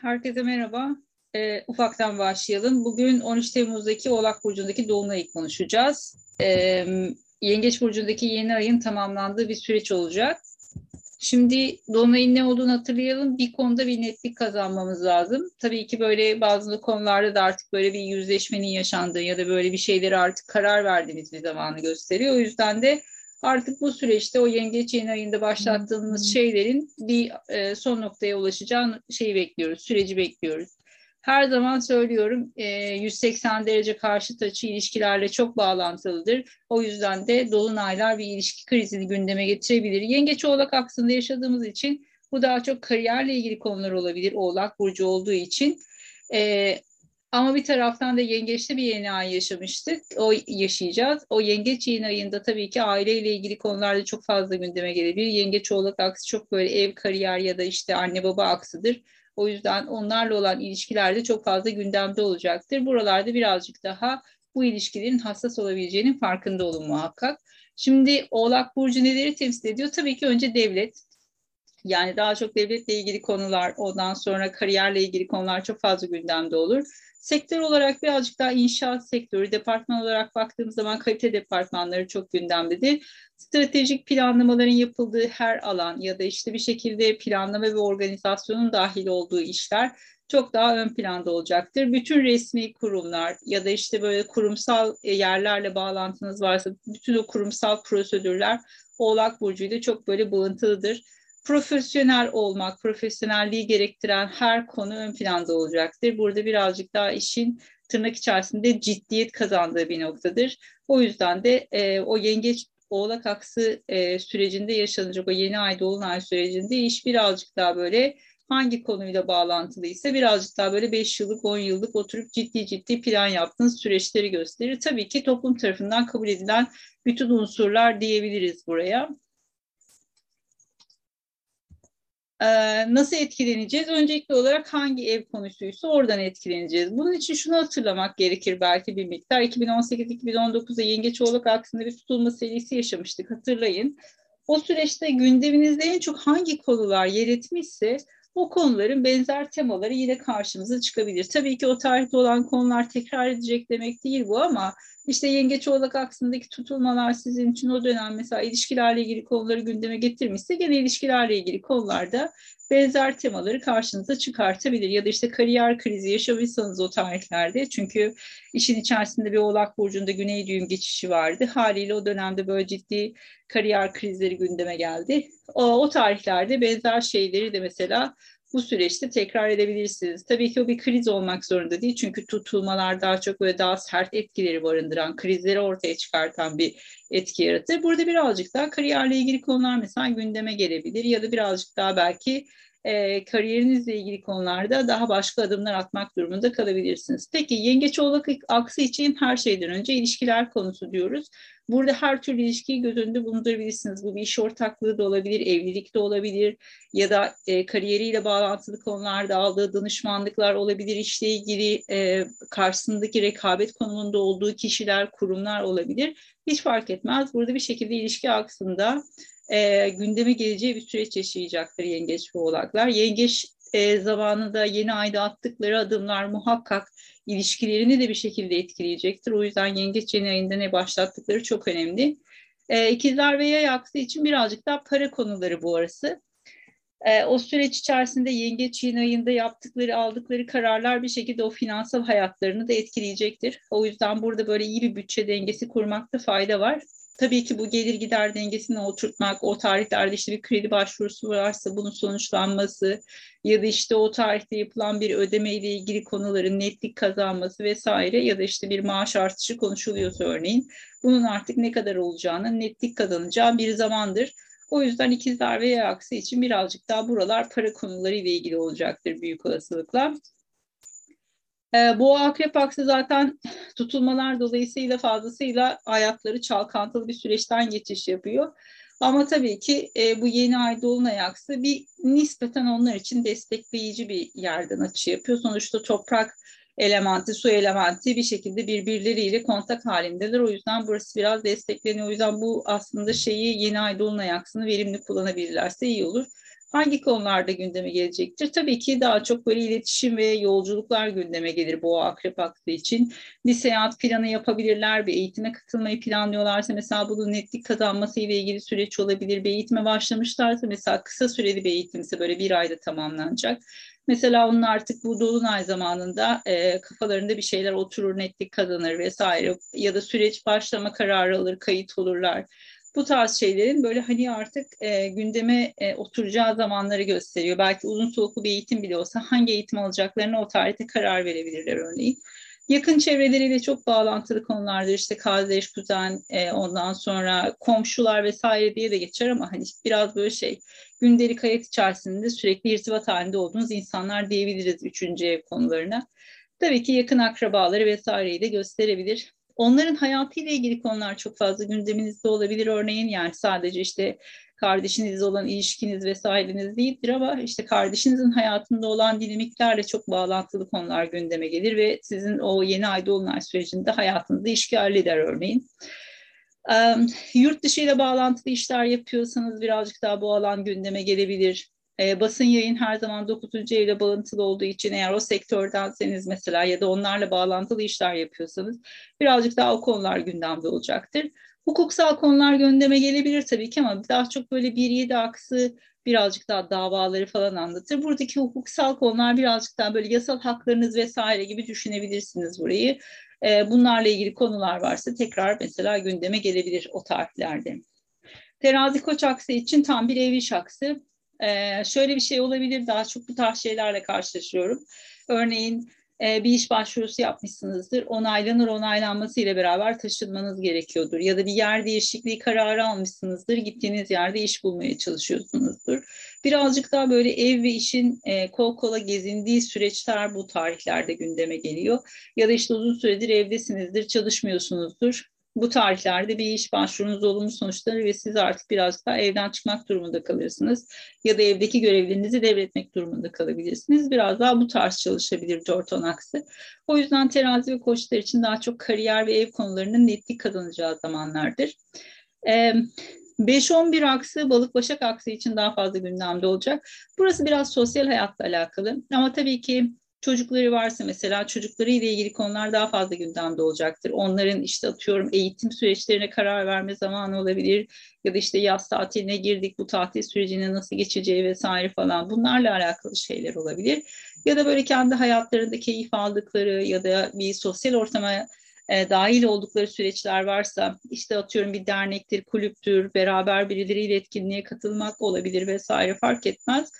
Herkese merhaba. E, ufaktan başlayalım. Bugün 13 Temmuz'daki Oğlak Burcu'ndaki Dolunay'ı konuşacağız. E, Yengeç Burcu'ndaki yeni ayın tamamlandığı bir süreç olacak. Şimdi Dolunay'ın ne olduğunu hatırlayalım. Bir konuda bir netlik kazanmamız lazım. Tabii ki böyle bazı konularda da artık böyle bir yüzleşmenin yaşandığı ya da böyle bir şeyleri artık karar verdiğimiz bir zamanı gösteriyor. O yüzden de artık bu süreçte o yengeç yeni ayında başlattığımız şeylerin bir e, son noktaya ulaşacağı şeyi bekliyoruz, süreci bekliyoruz. Her zaman söylüyorum e, 180 derece karşıt açı ilişkilerle çok bağlantılıdır. O yüzden de dolunaylar bir ilişki krizini gündeme getirebilir. Yengeç oğlak aksında yaşadığımız için bu daha çok kariyerle ilgili konular olabilir oğlak burcu olduğu için. E, ama bir taraftan da yengeçte bir yeni ay yaşamıştık. O yaşayacağız. O yengeç yeni ayında tabii ki aileyle ilgili konularda çok fazla gündeme gelebilir. Yengeç oğlak aksı çok böyle ev, kariyer ya da işte anne baba aksıdır. O yüzden onlarla olan ilişkilerde çok fazla gündemde olacaktır. Buralarda birazcık daha bu ilişkilerin hassas olabileceğinin farkında olun muhakkak. Şimdi Oğlak Burcu neleri temsil ediyor? Tabii ki önce devlet. Yani daha çok devletle ilgili konular, ondan sonra kariyerle ilgili konular çok fazla gündemde olur. Sektör olarak birazcık daha inşaat sektörü, departman olarak baktığımız zaman kalite departmanları çok gündemdedir. Stratejik planlamaların yapıldığı her alan ya da işte bir şekilde planlama ve organizasyonun dahil olduğu işler çok daha ön planda olacaktır. Bütün resmi kurumlar ya da işte böyle kurumsal yerlerle bağlantınız varsa bütün o kurumsal prosedürler Oğlak Burcu ile çok böyle bağıntılıdır profesyonel olmak, profesyonelliği gerektiren her konu ön planda olacaktır. Burada birazcık daha işin tırnak içerisinde ciddiyet kazandığı bir noktadır. O yüzden de e, o yengeç oğlak aksı e, sürecinde yaşanacak o yeni ay dolunay sürecinde iş birazcık daha böyle hangi konuyla bağlantılıysa birazcık daha böyle 5 yıllık 10 yıllık oturup ciddi ciddi plan yaptığınız süreçleri gösterir. Tabii ki toplum tarafından kabul edilen bütün unsurlar diyebiliriz buraya. Ee, nasıl etkileneceğiz? Öncelikli olarak hangi ev konusuysa oradan etkileneceğiz. Bunun için şunu hatırlamak gerekir belki bir miktar. 2018-2019'da Yengeç Oğlak aksında bir tutulma serisi yaşamıştık hatırlayın. O süreçte gündeminizde en çok hangi konular yer etmişse o konuların benzer temaları yine karşımıza çıkabilir. Tabii ki o tarihte olan konular tekrar edecek demek değil bu ama işte yengeç oğlak aksındaki tutulmalar sizin için o dönem mesela ilişkilerle ilgili konuları gündeme getirmişse gene ilişkilerle ilgili konularda benzer temaları karşınıza çıkartabilir. Ya da işte kariyer krizi yaşamışsanız o tarihlerde çünkü işin içerisinde bir oğlak burcunda güney düğüm geçişi vardı. Haliyle o dönemde böyle ciddi kariyer krizleri gündeme geldi. O, o tarihlerde benzer şeyleri de mesela bu süreçte tekrar edebilirsiniz. Tabii ki o bir kriz olmak zorunda değil. Çünkü tutulmalar daha çok böyle daha sert etkileri barındıran, krizleri ortaya çıkartan bir etki yaratır. Burada birazcık daha kariyerle ilgili konular mesela gündeme gelebilir ya da birazcık daha belki e, kariyerinizle ilgili konularda daha başka adımlar atmak durumunda kalabilirsiniz. Peki yengeç oğlak aksı için her şeyden önce ilişkiler konusu diyoruz. Burada her türlü ilişkiyi göz önünde bulundurabilirsiniz. Bu bir iş ortaklığı da olabilir, evlilik de olabilir ya da e, kariyeriyle bağlantılı konularda aldığı danışmanlıklar olabilir. İşle ilgili e, karşısındaki rekabet konumunda olduğu kişiler, kurumlar olabilir. Hiç fark etmez. Burada bir şekilde ilişki aksında e, gündeme geleceği bir süreç yaşayacaktır yengeç ve oğlaklar. Yengeç e, zamanında yeni ayda attıkları adımlar muhakkak ilişkilerini de bir şekilde etkileyecektir. O yüzden yengeç yeni ayında ne başlattıkları çok önemli. E, ikizler ve yay aksı için birazcık daha para konuları bu arası. E, o süreç içerisinde yengeç yeni ayında yaptıkları, aldıkları kararlar bir şekilde o finansal hayatlarını da etkileyecektir. O yüzden burada böyle iyi bir bütçe dengesi kurmakta fayda var. Tabii ki bu gelir gider dengesini oturtmak, o tarihlerde işte bir kredi başvurusu varsa bunun sonuçlanması ya da işte o tarihte yapılan bir ödeme ile ilgili konuların netlik kazanması vesaire ya da işte bir maaş artışı konuşuluyorsa örneğin bunun artık ne kadar olacağını netlik kazanacağı bir zamandır. O yüzden ikizler ve yay aksi için birazcık daha buralar para konuları ile ilgili olacaktır büyük olasılıkla. E, bu akrep aksı zaten tutulmalar dolayısıyla fazlasıyla ayakları çalkantılı bir süreçten geçiş yapıyor. Ama tabii ki e, bu yeni ay dolunay aksı bir nispeten onlar için destekleyici bir yerden açı yapıyor. Sonuçta toprak elementi, su elementi bir şekilde birbirleriyle kontak halindeler. O yüzden burası biraz destekleniyor. O yüzden bu aslında şeyi yeni ay dolunay aksını verimli kullanabilirlerse iyi olur. Hangi konularda gündeme gelecektir? Tabii ki daha çok böyle iletişim ve yolculuklar gündeme gelir bu akrep aksı için. Bir seyahat planı yapabilirler, bir eğitime katılmayı planlıyorlarsa mesela bunun netlik kazanması ile ilgili süreç olabilir. Bir eğitime başlamışlarsa mesela kısa süreli bir eğitimse böyle bir ayda tamamlanacak. Mesela onun artık bu dolunay zamanında e, kafalarında bir şeyler oturur, netlik kazanır vesaire ya da süreç başlama kararı alır, kayıt olurlar bu tarz şeylerin böyle hani artık e, gündeme e, oturacağı zamanları gösteriyor. Belki uzun soluklu bir eğitim bile olsa hangi eğitim alacaklarını o tarihte karar verebilirler örneğin. Yakın çevreleriyle çok bağlantılı konulardır işte kardeş, kuzen, e, ondan sonra komşular vesaire diye de geçer ama hani biraz böyle şey gündelik hayat içerisinde sürekli irtibat halinde olduğunuz insanlar diyebiliriz üçüncü ev konularına. Tabii ki yakın akrabaları vesaireyi de gösterebilir. Onların hayatıyla ilgili konular çok fazla gündeminizde olabilir örneğin yani sadece işte kardeşinizle olan ilişkiniz vesaireniz değildir ama işte kardeşinizin hayatında olan dinamiklerle çok bağlantılı konular gündeme gelir ve sizin o yeni ay dolunay sürecinde hayatınızı işgal eder örneğin. Um, yurt dışı ile bağlantılı işler yapıyorsanız birazcık daha bu alan gündeme gelebilir. E, basın yayın her zaman 9. evle bağlantılı olduğu için eğer o sektördenseniz mesela ya da onlarla bağlantılı işler yapıyorsanız birazcık daha o konular gündemde olacaktır. Hukuksal konular gündeme gelebilir tabii ki ama daha çok böyle bir yedi aksı birazcık daha davaları falan anlatır. Buradaki hukuksal konular birazcık daha böyle yasal haklarınız vesaire gibi düşünebilirsiniz burayı. E, bunlarla ilgili konular varsa tekrar mesela gündeme gelebilir o tarihlerde. Terazi koç aksı için tam bir ev iş. Ee, şöyle bir şey olabilir, daha çok bu tarz şeylerle karşılaşıyorum. Örneğin e, bir iş başvurusu yapmışsınızdır, onaylanır onaylanması ile beraber taşınmanız gerekiyordur. Ya da bir yer değişikliği kararı almışsınızdır, gittiğiniz yerde iş bulmaya çalışıyorsunuzdur. Birazcık daha böyle ev ve işin e, kol kola gezindiği süreçler bu tarihlerde gündeme geliyor. Ya da işte uzun süredir evdesinizdir, çalışmıyorsunuzdur bu tarihlerde bir iş başvurunuz olumlu sonuçları ve siz artık biraz daha evden çıkmak durumunda kalırsınız. Ya da evdeki görevlerinizi devretmek durumunda kalabilirsiniz. Biraz daha bu tarz çalışabilir dört on aksı. O yüzden terazi ve koçlar için daha çok kariyer ve ev konularının netlik kazanacağı zamanlardır. 5-11 aksı balık başak aksı için daha fazla gündemde olacak. Burası biraz sosyal hayatla alakalı ama tabii ki Çocukları varsa mesela çocukları ile ilgili konular daha fazla gündemde olacaktır. Onların işte atıyorum eğitim süreçlerine karar verme zamanı olabilir ya da işte yaz tatiline girdik bu tatil sürecine nasıl geçeceği vesaire falan bunlarla alakalı şeyler olabilir. Ya da böyle kendi hayatlarında keyif aldıkları ya da bir sosyal ortama e, dahil oldukları süreçler varsa işte atıyorum bir dernektir, kulüptür, beraber birileriyle etkinliğe katılmak olabilir vesaire fark etmez.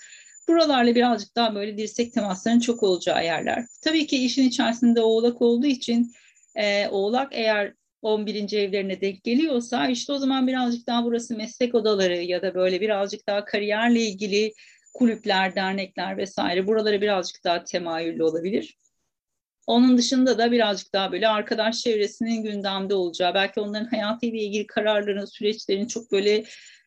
Buralarla birazcık daha böyle dirsek temaslarının çok olacağı yerler. Tabii ki işin içerisinde oğlak olduğu için e, oğlak eğer 11. evlerine denk geliyorsa işte o zaman birazcık daha burası meslek odaları ya da böyle birazcık daha kariyerle ilgili kulüpler, dernekler vesaire buralara birazcık daha temayüllü olabilir. Onun dışında da birazcık daha böyle arkadaş çevresinin gündemde olacağı, belki onların hayatıyla ilgili kararların, süreçlerin çok böyle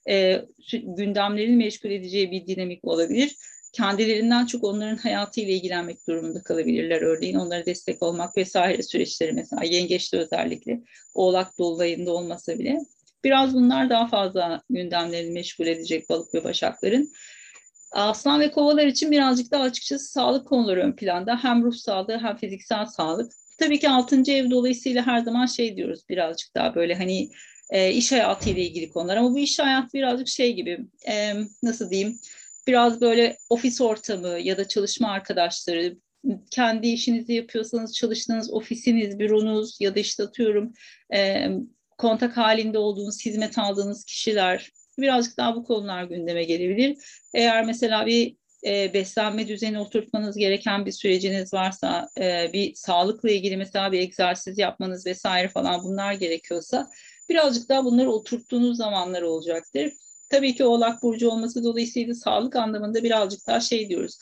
e, gündemlerini meşgul edeceği bir dinamik olabilir. Kendilerinden çok onların hayatıyla ilgilenmek durumunda kalabilirler. Örneğin onlara destek olmak vesaire süreçleri mesela yengeçte özellikle oğlak dolayında olmasa bile. Biraz bunlar daha fazla gündemlerini meşgul edecek balık ve başakların. Aslan ve kovalar için birazcık daha açıkçası sağlık konuları ön planda. Hem ruh sağlığı hem fiziksel sağlık. Tabii ki 6. ev dolayısıyla her zaman şey diyoruz birazcık daha böyle hani e, iş hayatıyla ilgili konular. Ama bu iş hayatı birazcık şey gibi e, nasıl diyeyim biraz böyle ofis ortamı ya da çalışma arkadaşları kendi işinizi yapıyorsanız çalıştığınız ofisiniz, büronuz ya da işte atıyorum e, kontak halinde olduğunuz, hizmet aldığınız kişiler birazcık daha bu konular gündeme gelebilir. Eğer mesela bir e, beslenme düzeni oturtmanız gereken bir süreciniz varsa, e, bir sağlıkla ilgili mesela bir egzersiz yapmanız vesaire falan bunlar gerekiyorsa birazcık daha bunları oturttuğunuz zamanlar olacaktır. Tabii ki Oğlak Burcu olması dolayısıyla sağlık anlamında birazcık daha şey diyoruz.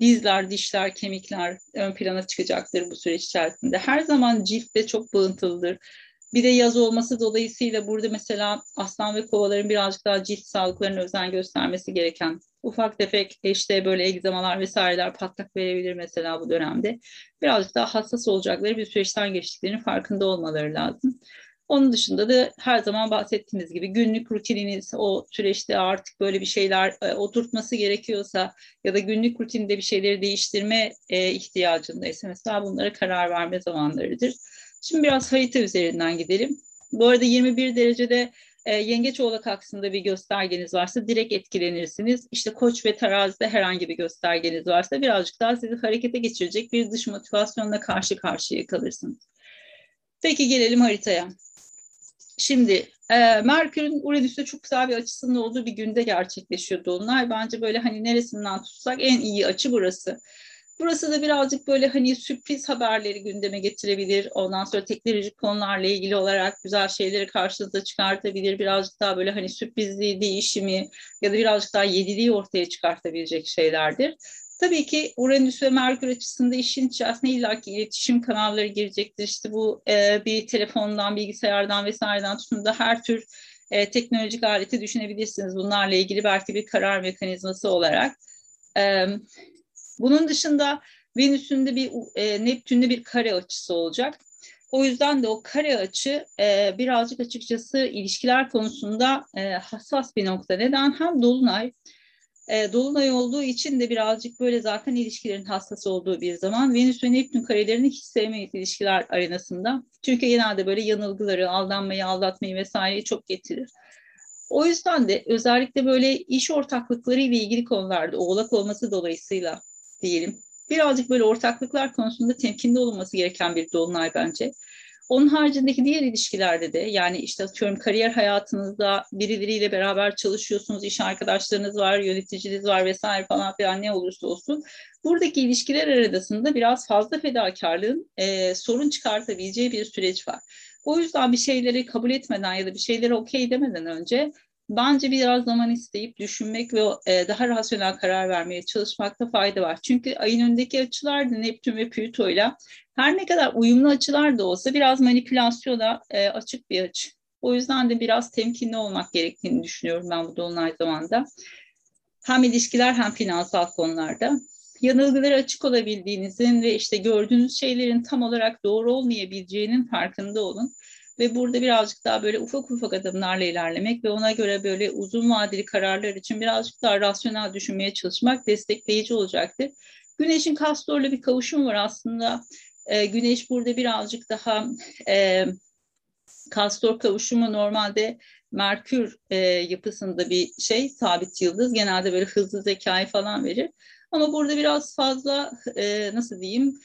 Dizler, dişler, kemikler ön plana çıkacaktır bu süreç içerisinde. Her zaman cilt de çok bağıntılıdır. Bir de yaz olması dolayısıyla burada mesela aslan ve kovaların birazcık daha cilt sağlıklarına özen göstermesi gereken ufak tefek işte böyle egzamalar vesaireler patlak verebilir mesela bu dönemde. Birazcık daha hassas olacakları bir süreçten geçtiklerinin farkında olmaları lazım. Onun dışında da her zaman bahsettiğimiz gibi günlük rutininiz o süreçte artık böyle bir şeyler e, oturtması gerekiyorsa ya da günlük rutinde bir şeyleri değiştirme e, ihtiyacındaysa mesela bunlara karar verme zamanlarıdır. Şimdi biraz harita üzerinden gidelim. Bu arada 21 derecede e, yengeç oğlak aksında bir göstergeniz varsa direkt etkilenirsiniz. İşte koç ve terazide herhangi bir göstergeniz varsa birazcık daha sizi harekete geçirecek bir dış motivasyonla karşı karşıya kalırsınız. Peki gelelim haritaya. Şimdi e, Merkür'ün Uranüs'te çok güzel bir açısının olduğu bir günde gerçekleşiyor Dolunay. Bence böyle hani neresinden tutsak en iyi açı burası. Burası da birazcık böyle hani sürpriz haberleri gündeme getirebilir. Ondan sonra teknolojik konularla ilgili olarak güzel şeyleri karşınıza çıkartabilir. Birazcık daha böyle hani sürprizliği, değişimi ya da birazcık daha yediliği ortaya çıkartabilecek şeylerdir. Tabii ki Uranüs ve Merkür açısında işin içerisine illaki iletişim kanalları girecektir. İşte bu e, bir telefondan, bilgisayardan vesaireden tutun da her tür e, teknolojik aleti düşünebilirsiniz. Bunlarla ilgili belki bir karar mekanizması olarak. E, bunun dışında Venüs'ün de bir e, Neptün'de bir kare açısı olacak. O yüzden de o kare açı e, birazcık açıkçası ilişkiler konusunda e, hassas bir nokta. Neden? Hem Dolunay e, Dolunay olduğu için de birazcık böyle zaten ilişkilerin hassas olduğu bir zaman. Venüs ve Neptün karelerini hiç sevmeyiz ilişkiler arenasında. Çünkü genelde böyle yanılgıları, aldanmayı, aldatmayı vesaireyi çok getirir. O yüzden de özellikle böyle iş ortaklıkları ile ilgili konularda oğlak olması dolayısıyla diyelim. Birazcık böyle ortaklıklar konusunda temkinli olunması gereken bir dolunay bence. Onun haricindeki diğer ilişkilerde de yani işte atıyorum kariyer hayatınızda birileriyle beraber çalışıyorsunuz, iş arkadaşlarınız var, yöneticiniz var vesaire falan filan ne olursa olsun. Buradaki ilişkiler arasında biraz fazla fedakarlığın e, sorun çıkartabileceği bir süreç var. O yüzden bir şeyleri kabul etmeden ya da bir şeyleri okey demeden önce bence biraz zaman isteyip düşünmek ve e, daha rasyonel karar vermeye çalışmakta fayda var. Çünkü ayın önündeki açılar da Neptün ve Plüto ile her ne kadar uyumlu açılar da olsa biraz manipülasyona e, açık bir açı. O yüzden de biraz temkinli olmak gerektiğini düşünüyorum ben bu dolunay zamanda. Hem ilişkiler hem finansal konularda. Yanılgılara açık olabildiğinizin ve işte gördüğünüz şeylerin tam olarak doğru olmayabileceğinin farkında olun. Ve burada birazcık daha böyle ufak ufak adımlarla ilerlemek ve ona göre böyle uzun vadeli kararlar için birazcık daha rasyonel düşünmeye çalışmak destekleyici olacaktır. Güneşin Kastor'la bir kavuşum var aslında. E, güneş burada birazcık daha e, Kastor kavuşumu normalde Merkür e, yapısında bir şey, sabit yıldız. Genelde böyle hızlı zekayı falan verir. Ama burada biraz fazla e, nasıl diyeyim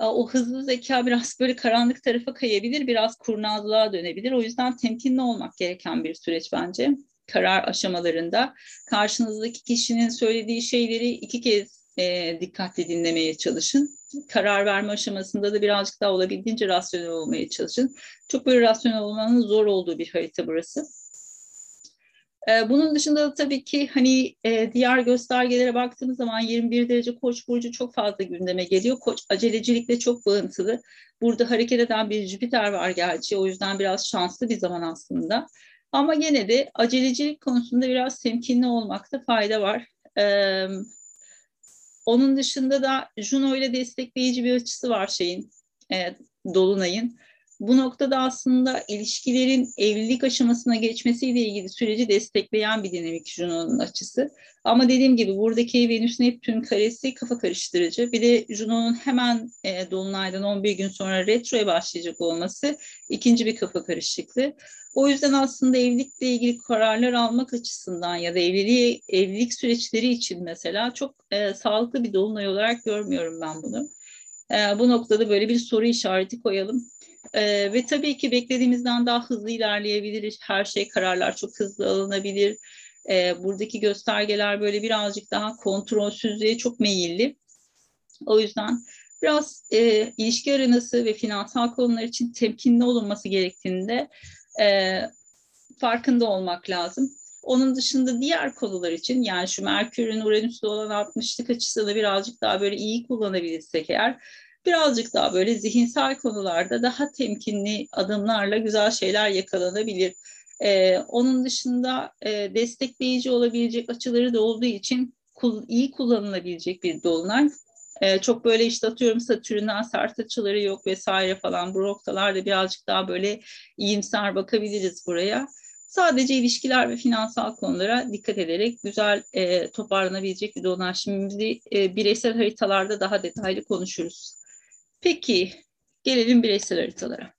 o hızlı zeka biraz böyle karanlık tarafa kayabilir, biraz kurnazlığa dönebilir. O yüzden temkinli olmak gereken bir süreç bence karar aşamalarında. Karşınızdaki kişinin söylediği şeyleri iki kez e, dikkatli dinlemeye çalışın. Karar verme aşamasında da birazcık daha olabildiğince rasyonel olmaya çalışın. Çok böyle rasyonel olmanın zor olduğu bir harita burası. Ee, bunun dışında da tabii ki hani e, diğer göstergelere baktığımız zaman 21 derece Koç burcu çok fazla gündeme geliyor. Koç acelecilikle çok bağıntılı. Burada hareket eden bir Jüpiter var gerçi. O yüzden biraz şanslı bir zaman aslında. Ama yine de acelecilik konusunda biraz temkinli olmakta fayda var. Onun dışında da Juno ile destekleyici bir açısı var şeyin, e, Dolunay'ın. Bu noktada aslında ilişkilerin evlilik aşamasına geçmesiyle ilgili süreci destekleyen bir dinamik Juno'nun açısı. Ama dediğim gibi buradaki Venüs Neptün karesi kafa karıştırıcı. Bir de Juno'nun hemen e, Dolunay'dan 11 gün sonra retroya başlayacak olması ikinci bir kafa karışıklığı. O yüzden aslında evlilikle ilgili kararlar almak açısından ya da evliliği, evlilik süreçleri için mesela çok e, sağlıklı bir dolunay olarak görmüyorum ben bunu. E, bu noktada böyle bir soru işareti koyalım. Ee, ve tabii ki beklediğimizden daha hızlı ilerleyebilir. Her şey, kararlar çok hızlı alınabilir. Ee, buradaki göstergeler böyle birazcık daha kontrolsüzlüğe çok meyilli. O yüzden biraz e, ilişki arenası ve finansal konular için temkinli olunması gerektiğinde e, farkında olmak lazım. Onun dışında diğer konular için yani şu Merkür'ün Uranüs'te olan 60'lık açısını birazcık daha böyle iyi kullanabilirsek eğer birazcık daha böyle zihinsel konularda daha temkinli adımlarla güzel şeyler yakalanabilir. Ee, onun dışında e, destekleyici olabilecek açıları da olduğu için kul, iyi kullanılabilecek bir dolunay. E, çok böyle işte atıyorum Satürn'den sert açıları yok vesaire falan. Bu noktalarda birazcık daha böyle iyimser bakabiliriz buraya. Sadece ilişkiler ve finansal konulara dikkat ederek güzel e, toparlanabilecek bir dolaşımımızı e, bireysel haritalarda daha detaylı konuşuruz. Peki gelelim bireysel haritalara.